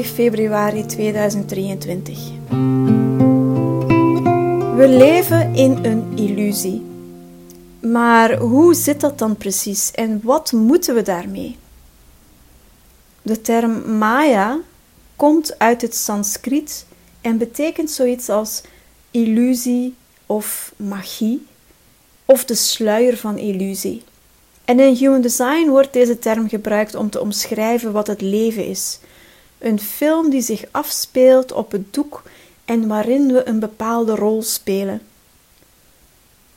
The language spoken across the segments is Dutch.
21 februari 2023. We leven in een illusie. Maar hoe zit dat dan precies en wat moeten we daarmee? De term Maya komt uit het Sanskriet en betekent zoiets als illusie of magie of de sluier van illusie. En in Human Design wordt deze term gebruikt om te omschrijven wat het leven is. Een film die zich afspeelt op het doek en waarin we een bepaalde rol spelen.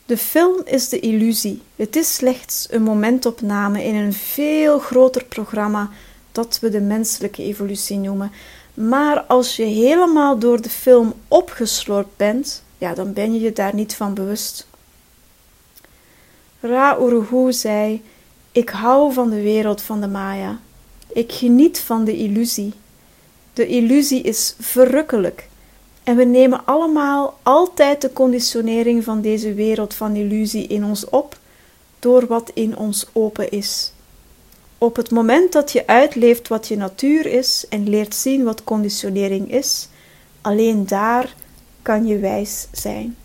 De film is de illusie. Het is slechts een momentopname in een veel groter programma dat we de menselijke evolutie noemen. Maar als je helemaal door de film opgeslorpt bent, ja, dan ben je je daar niet van bewust. Ra Uruhu zei: Ik hou van de wereld van de Maya. Ik geniet van de illusie. De illusie is verrukkelijk. En we nemen allemaal altijd de conditionering van deze wereld van illusie in ons op door wat in ons open is. Op het moment dat je uitleeft wat je natuur is en leert zien wat conditionering is, alleen daar kan je wijs zijn.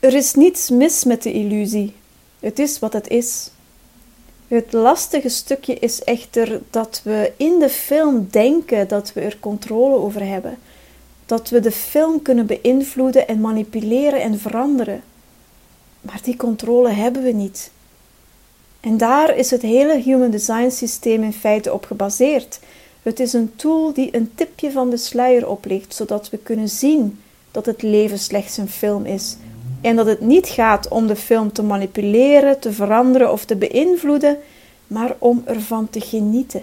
Er is niets mis met de illusie. Het is wat het is. Het lastige stukje is echter dat we in de film denken dat we er controle over hebben. Dat we de film kunnen beïnvloeden en manipuleren en veranderen. Maar die controle hebben we niet. En daar is het hele Human Design systeem in feite op gebaseerd. Het is een tool die een tipje van de sluier oplicht, zodat we kunnen zien dat het leven slechts een film is. En dat het niet gaat om de film te manipuleren, te veranderen of te beïnvloeden, maar om ervan te genieten.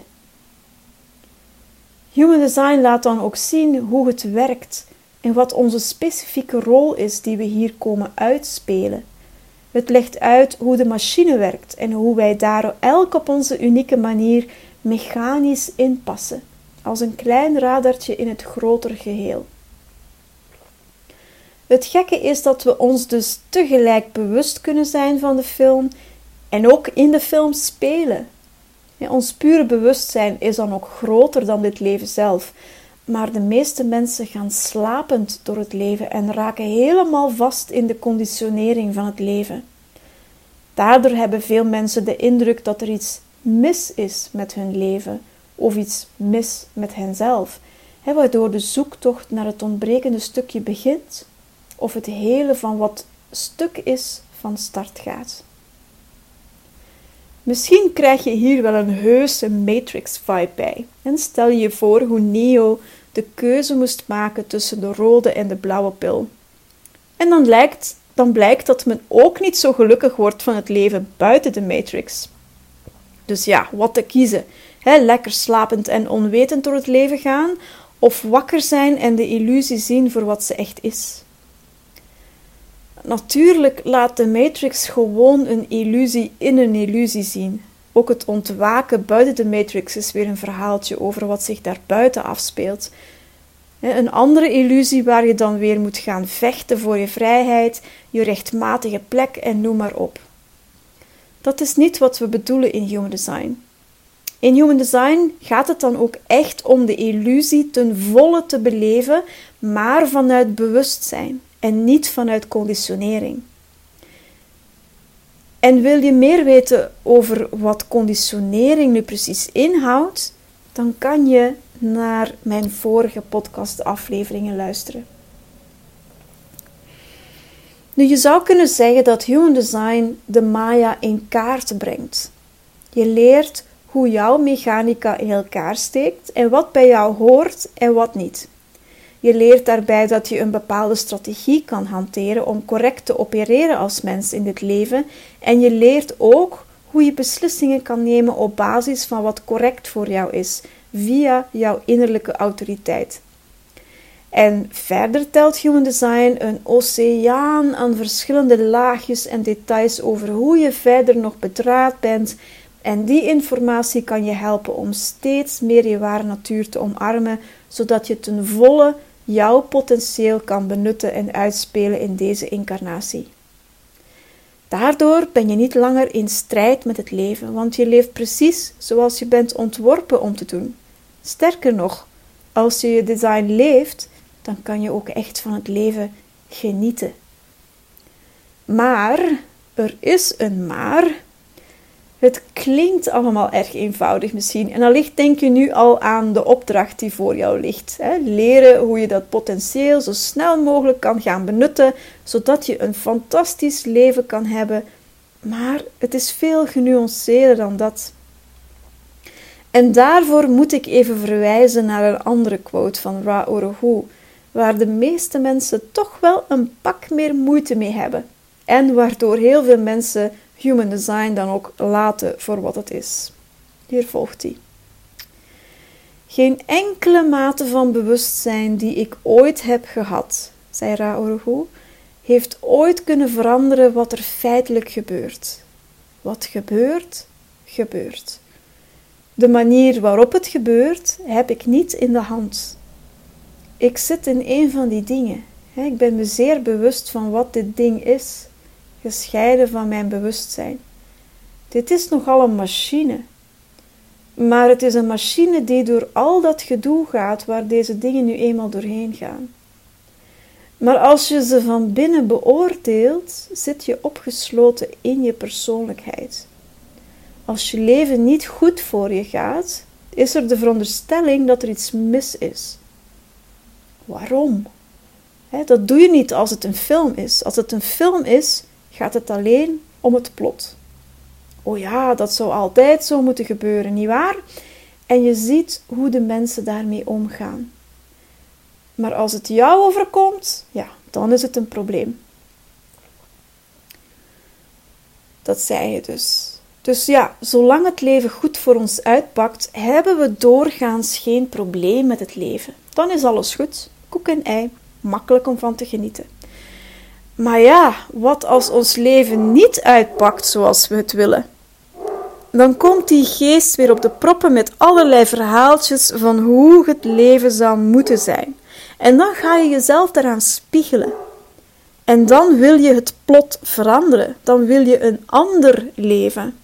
Human Design laat dan ook zien hoe het werkt en wat onze specifieke rol is die we hier komen uitspelen. Het legt uit hoe de machine werkt en hoe wij daar elk op onze unieke manier mechanisch inpassen, als een klein radartje in het groter geheel. Het gekke is dat we ons dus tegelijk bewust kunnen zijn van de film en ook in de film spelen. ons pure bewustzijn is dan ook groter dan dit leven zelf, maar de meeste mensen gaan slapend door het leven en raken helemaal vast in de conditionering van het leven. Daardoor hebben veel mensen de indruk dat er iets mis is met hun leven of iets mis met henzelf, waardoor de zoektocht naar het ontbrekende stukje begint of het hele van wat stuk is van start gaat. Misschien krijg je hier wel een heuse Matrix-vibe bij. En stel je voor hoe Neo de keuze moest maken tussen de rode en de blauwe pil. En dan, lijkt, dan blijkt dat men ook niet zo gelukkig wordt van het leven buiten de Matrix. Dus ja, wat te kiezen. lekker slapend en onwetend door het leven gaan, of wakker zijn en de illusie zien voor wat ze echt is. Natuurlijk laat de Matrix gewoon een illusie in een illusie zien. Ook het ontwaken buiten de Matrix is weer een verhaaltje over wat zich daar buiten afspeelt. Een andere illusie waar je dan weer moet gaan vechten voor je vrijheid, je rechtmatige plek en noem maar op. Dat is niet wat we bedoelen in Human Design. In Human Design gaat het dan ook echt om de illusie ten volle te beleven, maar vanuit bewustzijn en niet vanuit conditionering. En wil je meer weten over wat conditionering nu precies inhoudt, dan kan je naar mijn vorige podcastafleveringen luisteren. Nu, je zou kunnen zeggen dat Human Design de Maya in kaart brengt. Je leert hoe jouw mechanica in elkaar steekt en wat bij jou hoort en wat niet. Je leert daarbij dat je een bepaalde strategie kan hanteren om correct te opereren als mens in dit leven. En je leert ook hoe je beslissingen kan nemen op basis van wat correct voor jou is, via jouw innerlijke autoriteit. En verder telt Human Design een oceaan aan verschillende laagjes en details over hoe je verder nog bedraad bent. En die informatie kan je helpen om steeds meer je ware natuur te omarmen, zodat je ten volle jouw potentieel kan benutten en uitspelen in deze incarnatie. Daardoor ben je niet langer in strijd met het leven, want je leeft precies zoals je bent ontworpen om te doen. Sterker nog, als je je design leeft, dan kan je ook echt van het leven genieten. Maar, er is een maar. Het klinkt allemaal erg eenvoudig misschien. En allicht denk je nu al aan de opdracht die voor jou ligt. Leren hoe je dat potentieel zo snel mogelijk kan gaan benutten, zodat je een fantastisch leven kan hebben. Maar het is veel genuanceerder dan dat. En daarvoor moet ik even verwijzen naar een andere quote van Ra Orohu, waar de meeste mensen toch wel een pak meer moeite mee hebben. En waardoor heel veel mensen human design dan ook laten voor wat het is. Hier volgt hij. Geen enkele mate van bewustzijn die ik ooit heb gehad, zei Ra-Orohu, heeft ooit kunnen veranderen wat er feitelijk gebeurt. Wat gebeurt, gebeurt. De manier waarop het gebeurt, heb ik niet in de hand. Ik zit in een van die dingen. Ik ben me zeer bewust van wat dit ding is gescheiden van mijn bewustzijn. Dit is nogal een machine. Maar het is een machine die door al dat gedoe gaat waar deze dingen nu eenmaal doorheen gaan. Maar als je ze van binnen beoordeelt, zit je opgesloten in je persoonlijkheid. Als je leven niet goed voor je gaat, is er de veronderstelling dat er iets mis is. Waarom? dat doe je niet als het een film is. Als het een film is, gaat het alleen om het plot. Oh ja, dat zou altijd zo moeten gebeuren, nietwaar? En je ziet hoe de mensen daarmee omgaan. Maar als het jou overkomt, ja, dan is het een probleem. Dat zei je dus. Dus ja, zolang het leven goed voor ons uitpakt, hebben we doorgaans geen probleem met het leven. Dan is alles goed. Koek en ei, makkelijk om van te genieten. Maar ja, wat als ons leven niet uitpakt zoals we het willen? Dan komt die geest weer op de proppen met allerlei verhaaltjes van hoe het leven zou moeten zijn. En dan ga je jezelf daaraan spiegelen. En dan wil je het plot veranderen. Dan wil je een ander leven.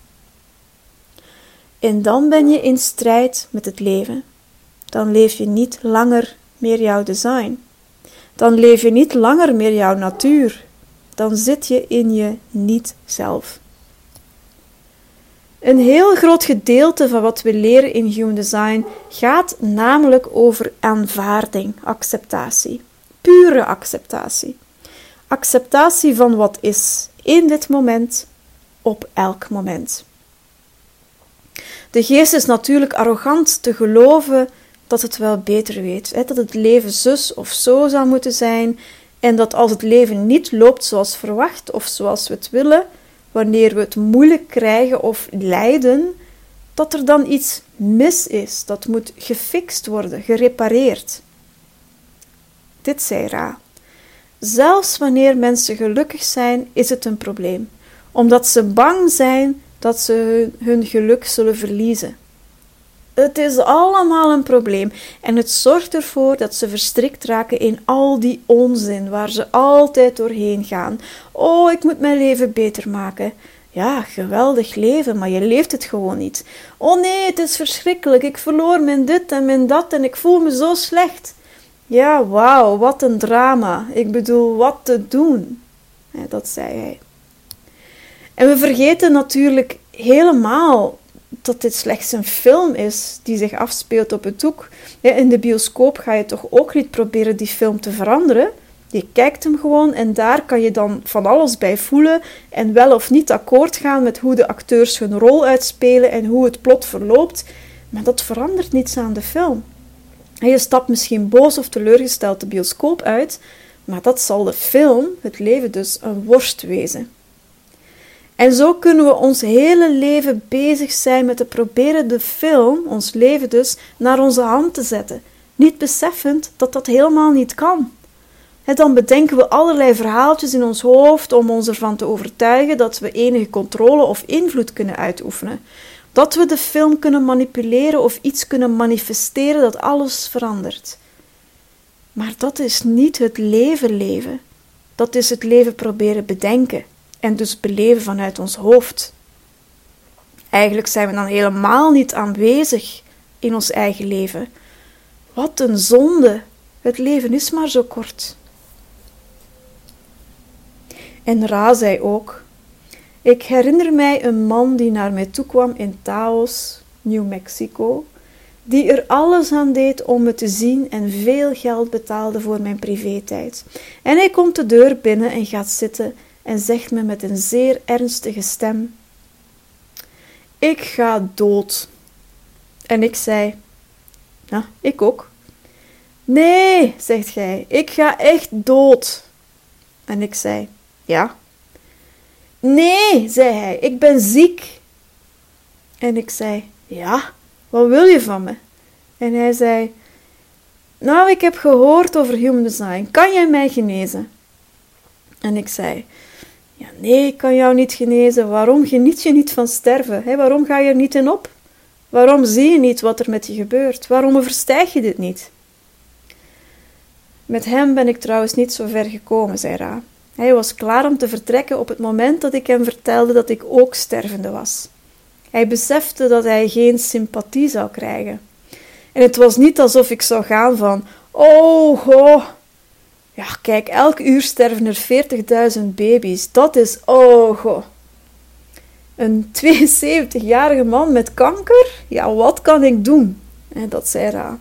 En dan ben je in strijd met het leven. Dan leef je niet langer meer jouw design. Dan leef je niet langer meer jouw natuur dan zit je in je niet zelf. Een heel groot gedeelte van wat we leren in Human Design gaat namelijk over aanvaarding, acceptatie. Pure acceptatie. Acceptatie van wat is in dit moment, op elk moment. De geest is natuurlijk arrogant te geloven dat het wel beter weet, dat het leven zus of zo zou moeten zijn en dat als het leven niet loopt zoals verwacht of zoals we het willen, wanneer we het moeilijk krijgen of lijden, dat er dan iets mis is. Dat moet gefixt worden, gerepareerd. Dit zei Ra. Zelfs wanneer mensen gelukkig zijn, is het een probleem, omdat ze bang zijn dat ze hun geluk zullen verliezen. Het is allemaal een probleem en het zorgt ervoor dat ze verstrikt raken in al die onzin waar ze altijd doorheen gaan. Oh, ik moet mijn leven beter maken. Ja, geweldig leven, maar je leeft het gewoon niet. Oh nee, het is verschrikkelijk. Ik verloor mijn dit en mijn dat en ik voel me zo slecht. Ja, wauw, wat een drama. Ik bedoel, wat te doen? Dat zei hij. En we vergeten natuurlijk helemaal dat dit slechts een film is die zich afspeelt op het doek. In de bioscoop ga je toch ook niet proberen die film te veranderen. Je kijkt hem gewoon en daar kan je dan van alles bij voelen en wel of niet akkoord gaan met hoe de acteurs hun rol uitspelen en hoe het plot verloopt. Maar dat verandert niets aan de film. je stapt misschien boos of teleurgesteld de bioscoop uit, maar dat zal de film, het leven dus, een worst wezen. En zo kunnen we ons hele leven bezig zijn met te proberen de film, ons leven dus, naar onze hand te zetten, niet beseffend dat dat helemaal niet kan. En dan bedenken we allerlei verhaaltjes in ons hoofd om ons ervan te overtuigen dat we enige controle of invloed kunnen uitoefenen. Dat we de film kunnen manipuleren of iets kunnen manifesteren dat alles verandert. Maar dat is niet het leven leven. Dat is het leven proberen bedenken en dus beleven vanuit ons hoofd. Eigenlijk zijn we dan helemaal niet aanwezig in ons eigen leven. Wat een zonde! Het leven is maar zo kort. En Ra zei ook: Ik herinner mij een man die naar mij toe kwam in Taos, New Mexico, die er alles aan deed om me te zien en veel geld betaalde voor mijn privé-tijd. En hij komt de deur binnen en gaat zitten en zegt me met een zeer ernstige stem: Ik ga dood. En ik zei: Ja, ik ook. Nee, zegt gij, ik ga echt dood. En ik zei: Ja. Nee, zei hij, ik ben ziek. En ik zei: Ja, wat wil je van me? En hij zei: Nou, ik heb gehoord over human design. Kan jij mij genezen? En ik zei: Ja, nee, ik kan jou niet genezen. Waarom geniet je niet van sterven? Waarom ga je er niet in op? Waarom zie je niet wat er met je gebeurt? Waarom overstijg je dit niet? Met hem ben ik trouwens niet zo ver gekomen, zei Ra. Hij was klaar om te vertrekken op het moment dat ik hem vertelde dat ik ook stervende was. Hij besefte dat hij geen sympathie zou krijgen. En het was niet alsof ik zou gaan van: Oh, goh. Ja, kijk, elk uur sterven er 40.000 baby's. Dat is oh, goh. Een 72-jarige man met kanker? Ja, wat kan ik doen? En dat zei Ra.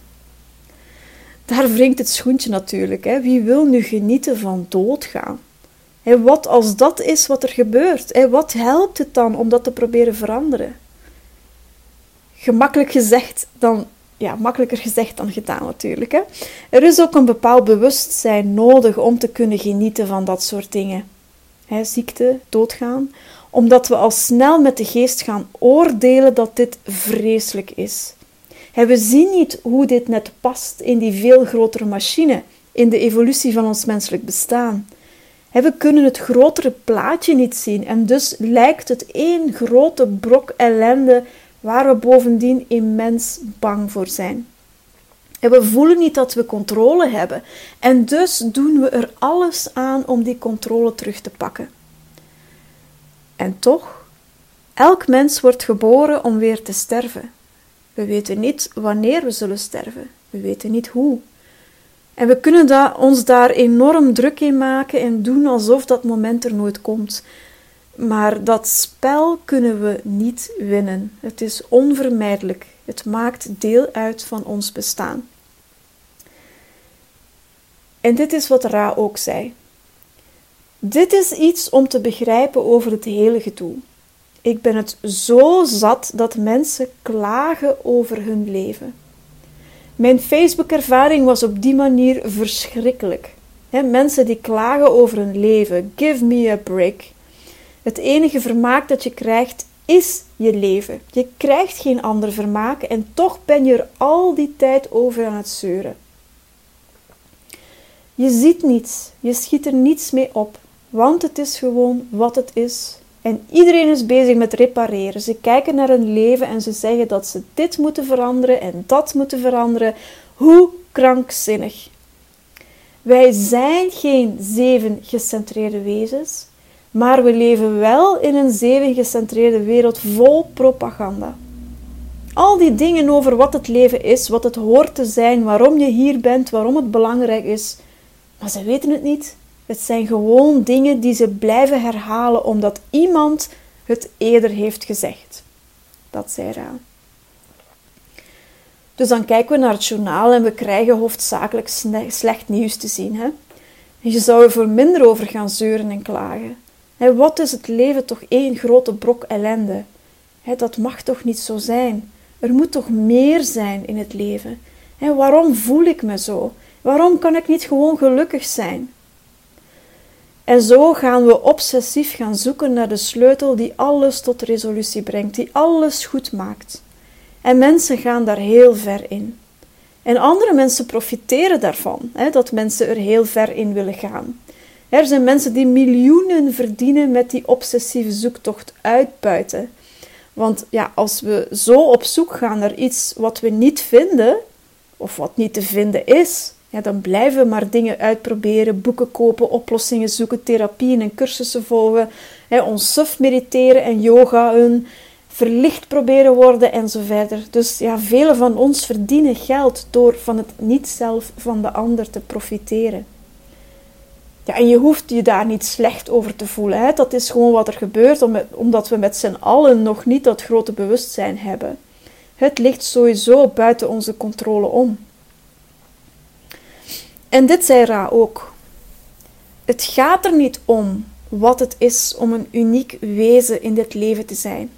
Daar wringt het schoentje natuurlijk. Hè. Wie wil nu genieten van doodgaan? En wat als dat is wat er gebeurt? En wat helpt het dan om dat te proberen veranderen? Gemakkelijk gezegd dan, ja, makkelijker gezegd dan gedaan natuurlijk. Hè. Er is ook een bepaald bewustzijn nodig om te kunnen genieten van dat soort dingen. Hè, ziekte, doodgaan, omdat we al snel met de geest gaan oordelen dat dit vreselijk is. We zien niet hoe dit net past in die veel grotere machine, in de evolutie van ons menselijk bestaan. we kunnen het grotere plaatje niet zien en dus lijkt het één grote brok ellende waar we bovendien immens bang voor zijn. En we voelen niet dat we controle hebben en dus doen we er alles aan om die controle terug te pakken. En toch, elk mens wordt geboren om weer te sterven. We weten niet wanneer we zullen sterven. We weten niet hoe. En we kunnen ons daar enorm druk in maken en doen alsof dat moment er nooit komt. Maar dat spel kunnen we niet winnen. Het is onvermijdelijk. Het maakt deel uit van ons bestaan. En dit is wat Ra ook zei. Dit is iets om te begrijpen over het hele gedoe. Ik ben het zo zat dat mensen klagen over hun leven. Mijn Facebook-ervaring was op die manier verschrikkelijk. mensen die klagen over hun leven. Give me a break. Het enige vermaak dat je krijgt is je leven. Je krijgt geen ander vermaak en toch ben je er al die tijd over aan het zeuren. Je ziet niets, je schiet er niets mee op, want het is gewoon wat het is. En iedereen is bezig met repareren. Ze kijken naar hun leven en ze zeggen dat ze dit moeten veranderen en dat moeten veranderen. Hoe krankzinnig. Wij zijn geen zeven gecentreerde wezens, maar we leven wel in een zeven gecentreerde wereld vol propaganda. Al die dingen over wat het leven is, wat het hoort te zijn, waarom je hier bent, waarom het belangrijk is, maar ze weten het niet. Het zijn gewoon dingen die ze blijven herhalen omdat iemand het eerder heeft gezegd. Dat zei Ra. Dus dan kijken we naar het journaal en we krijgen hoofdzakelijk slecht nieuws te zien. Hè? Je zou er voor minder over gaan zeuren en klagen. Wat is het leven toch één grote brok ellende? dat mag toch niet zo zijn? Er moet toch meer zijn in het leven? waarom voel ik me zo? Waarom kan ik niet gewoon gelukkig zijn? En zo gaan we obsessief gaan zoeken naar de sleutel die alles tot resolutie brengt, die alles goed maakt. En mensen gaan daar heel ver in. En andere mensen profiteren daarvan, hè, dat mensen er heel ver in willen gaan. Er zijn mensen die miljoenen verdienen met die obsessieve zoektocht uitbuiten. Want ja, als we zo op zoek gaan naar iets wat we niet vinden, of wat niet te vinden is, Ja, dan blijven we maar dingen uitproberen, boeken kopen, oplossingen zoeken, therapieën en cursussen volgen, hè, ons suf mediteren en yoga, hun verlicht proberen worden en zo verder. Dus ja, velen van ons verdienen geld door van het niet zelf van de ander te profiteren. Ja, en je hoeft je daar niet slecht over te voelen. Hè? Dat is gewoon wat er gebeurt, omdat we met z'n allen nog niet dat grote bewustzijn hebben. Het ligt sowieso buiten onze controle om. En dit zei Ra ook. Het gaat er niet om wat het is om een uniek wezen in dit leven te zijn.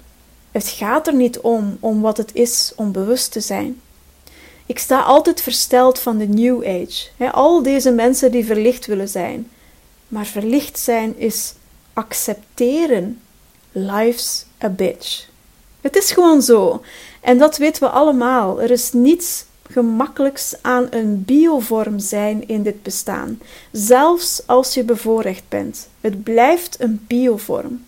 Het gaat er niet om om wat het is om bewust te zijn. Ik sta altijd versteld van de New Age. al deze mensen die verlicht willen zijn. Maar verlicht zijn is accepteren. Life's a bitch. Het is gewoon zo. En dat weten we allemaal. Er is niets gemakkelijks aan een biovorm zijn in dit bestaan. Zelfs als je bevoorrecht bent. Het blijft een biovorm.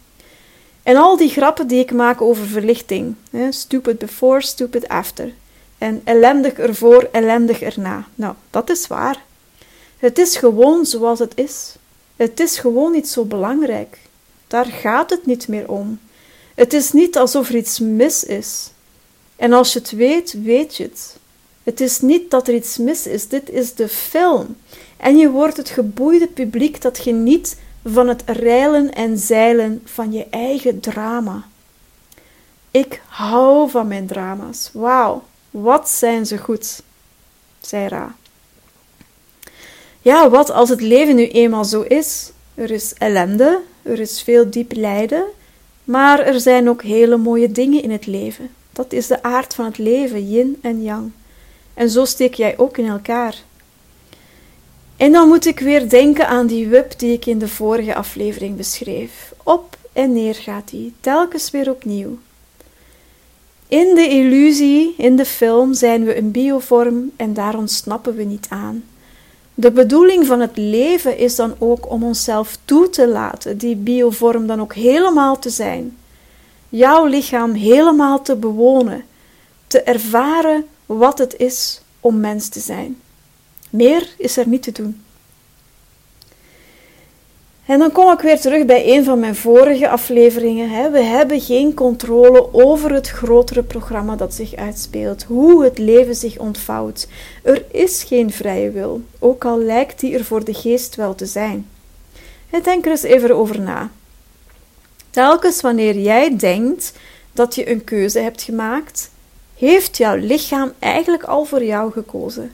En al die grappen die ik maak over verlichting. Hè, stupid before, stupid after. En ellendig ervoor, ellendig erna. Nou, dat is waar. Het is gewoon zoals het is. Het is gewoon niet zo belangrijk. Daar gaat het niet meer om. Het is niet alsof er iets mis is. En als je het weet, weet je het. Het is niet dat er iets mis is, dit is de film. En je wordt het geboeide publiek dat geniet van het reilen en zeilen van je eigen drama. Ik hou van mijn drama's. Wauw, wat zijn ze goed, zei Ra. Ja, wat als het leven nu eenmaal zo is? Er is ellende, er is veel diep lijden, maar er zijn ook hele mooie dingen in het leven. Dat is de aard van het leven, yin en yang. En zo steek jij ook in elkaar. En dan moet ik weer denken aan die web die ik in de vorige aflevering beschreef. Op en neer gaat die, telkens weer opnieuw. In de illusie, in de film, zijn we een biovorm en daar ontsnappen we niet aan. De bedoeling van het leven is dan ook om onszelf toe te laten, die biovorm dan ook helemaal te zijn. Jouw lichaam helemaal te bewonen, te ervaren wat het is om mens te zijn. Meer is er niet te doen. En dan kom ik weer terug bij een van mijn vorige afleveringen. We hebben geen controle over het grotere programma dat zich uitspeelt, hoe het leven zich ontvouwt. Er is geen vrije wil, ook al lijkt die er voor de geest wel te zijn. Denk er eens even over na. Telkens wanneer jij denkt dat je een keuze hebt gemaakt, heeft jouw lichaam eigenlijk al voor jou gekozen.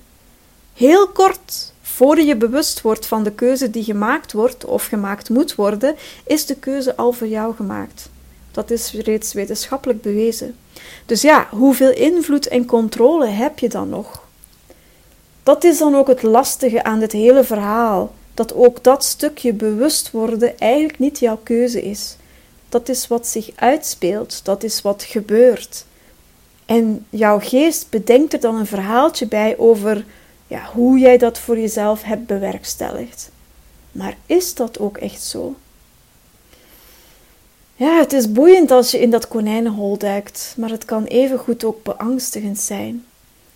Heel kort voor je bewust wordt van de keuze die gemaakt wordt of gemaakt moet worden, is de keuze al voor jou gemaakt. Dat is reeds wetenschappelijk bewezen. Dus ja, hoeveel invloed en controle heb je dan nog? Dat is dan ook het lastige aan dit hele verhaal, dat ook dat stukje bewust worden eigenlijk niet jouw keuze is. Dat is wat zich uitspeelt, dat is wat gebeurt. En jouw geest bedenkt er dan een verhaaltje bij over ja, hoe jij dat voor jezelf hebt bewerkstelligd. Maar is dat ook echt zo? Ja, het is boeiend als je in dat konijnenhol duikt, maar het kan evengoed ook beangstigend zijn.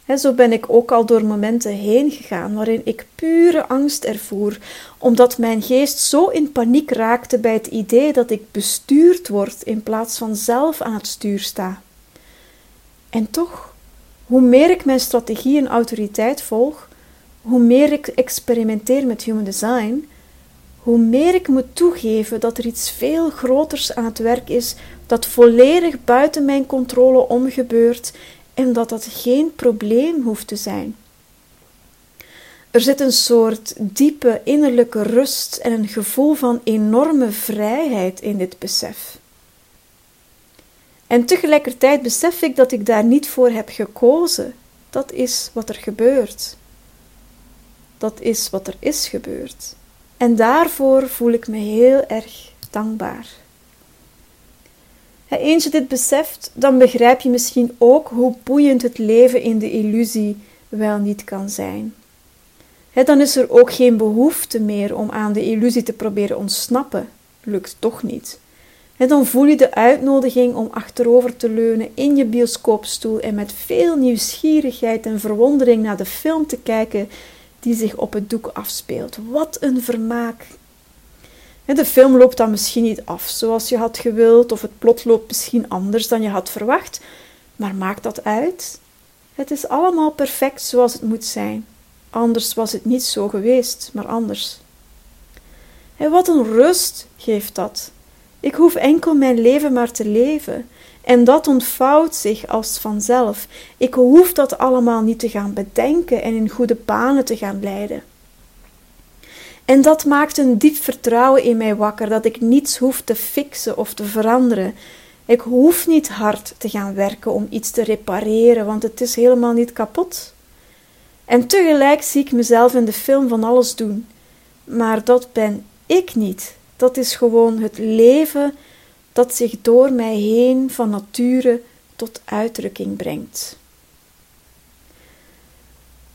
He, zo ben ik ook al door momenten heen gegaan waarin ik pure angst ervoer, omdat mijn geest zo in paniek raakte bij het idee dat ik bestuurd word in plaats van zelf aan het stuur sta. En toch hoe meer ik mijn strategie en autoriteit volg, hoe meer ik experimenteer met human design, hoe meer ik moet toegeven dat er iets veel groters aan het werk is dat volledig buiten mijn controle omgebeurt en dat dat geen probleem hoeft te zijn. Er zit een soort diepe innerlijke rust en een gevoel van enorme vrijheid in dit besef. En tegelijkertijd besef ik dat ik daar niet voor heb gekozen. Dat is wat er gebeurt. Dat is wat er is gebeurd. En daarvoor voel ik me heel erg dankbaar. Eens je dit beseft, dan begrijp je misschien ook hoe boeiend het leven in de illusie wel niet kan zijn. dan is er ook geen behoefte meer om aan de illusie te proberen ontsnappen. Lukt toch niet. En dan voel je de uitnodiging om achterover te leunen in je bioscoopstoel en met veel nieuwsgierigheid en verwondering naar de film te kijken die zich op het doek afspeelt. Wat een vermaak! De film loopt dan misschien niet af zoals je had gewild, of het plot loopt misschien anders dan je had verwacht, maar maakt dat uit? Het is allemaal perfect zoals het moet zijn. Anders was het niet zo geweest, maar anders. En wat een rust geeft dat. Ik hoef enkel mijn leven maar te leven. En dat ontvouwt zich als vanzelf. Ik hoef dat allemaal niet te gaan bedenken en in goede banen te gaan leiden. En dat maakt een diep vertrouwen in mij wakker dat ik niets hoef te fixen of te veranderen. Ik hoef niet hard te gaan werken om iets te repareren, want het is helemaal niet kapot. En tegelijk zie ik mezelf in de film van alles doen. Maar dat ben ik niet. Dat is gewoon het leven dat zich door mij heen van nature tot uitdrukking brengt.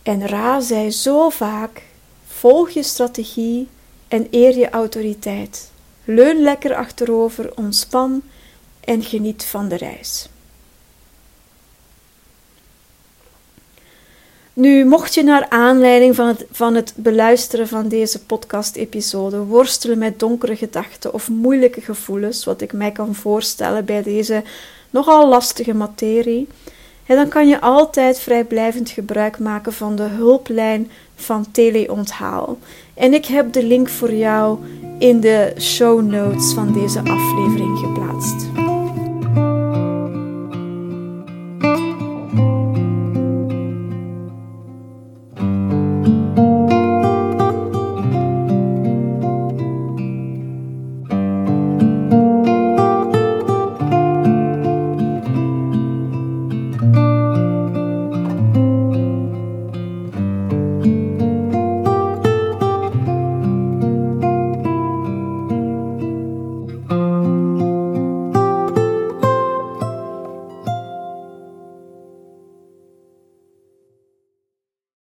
En Ra zei zo vaak: volg je strategie en eer je autoriteit. Leun lekker achterover, ontspan en geniet van de reis. Nu, mocht je naar aanleiding van het, van het beluisteren van deze podcast-episode worstelen met donkere gedachten of moeilijke gevoelens, wat ik mij kan voorstellen bij deze nogal lastige materie, dan kan je altijd vrijblijvend gebruik maken van de hulplijn van Teleonthaal. En ik heb de link voor jou in de show notes van deze aflevering geplaatst.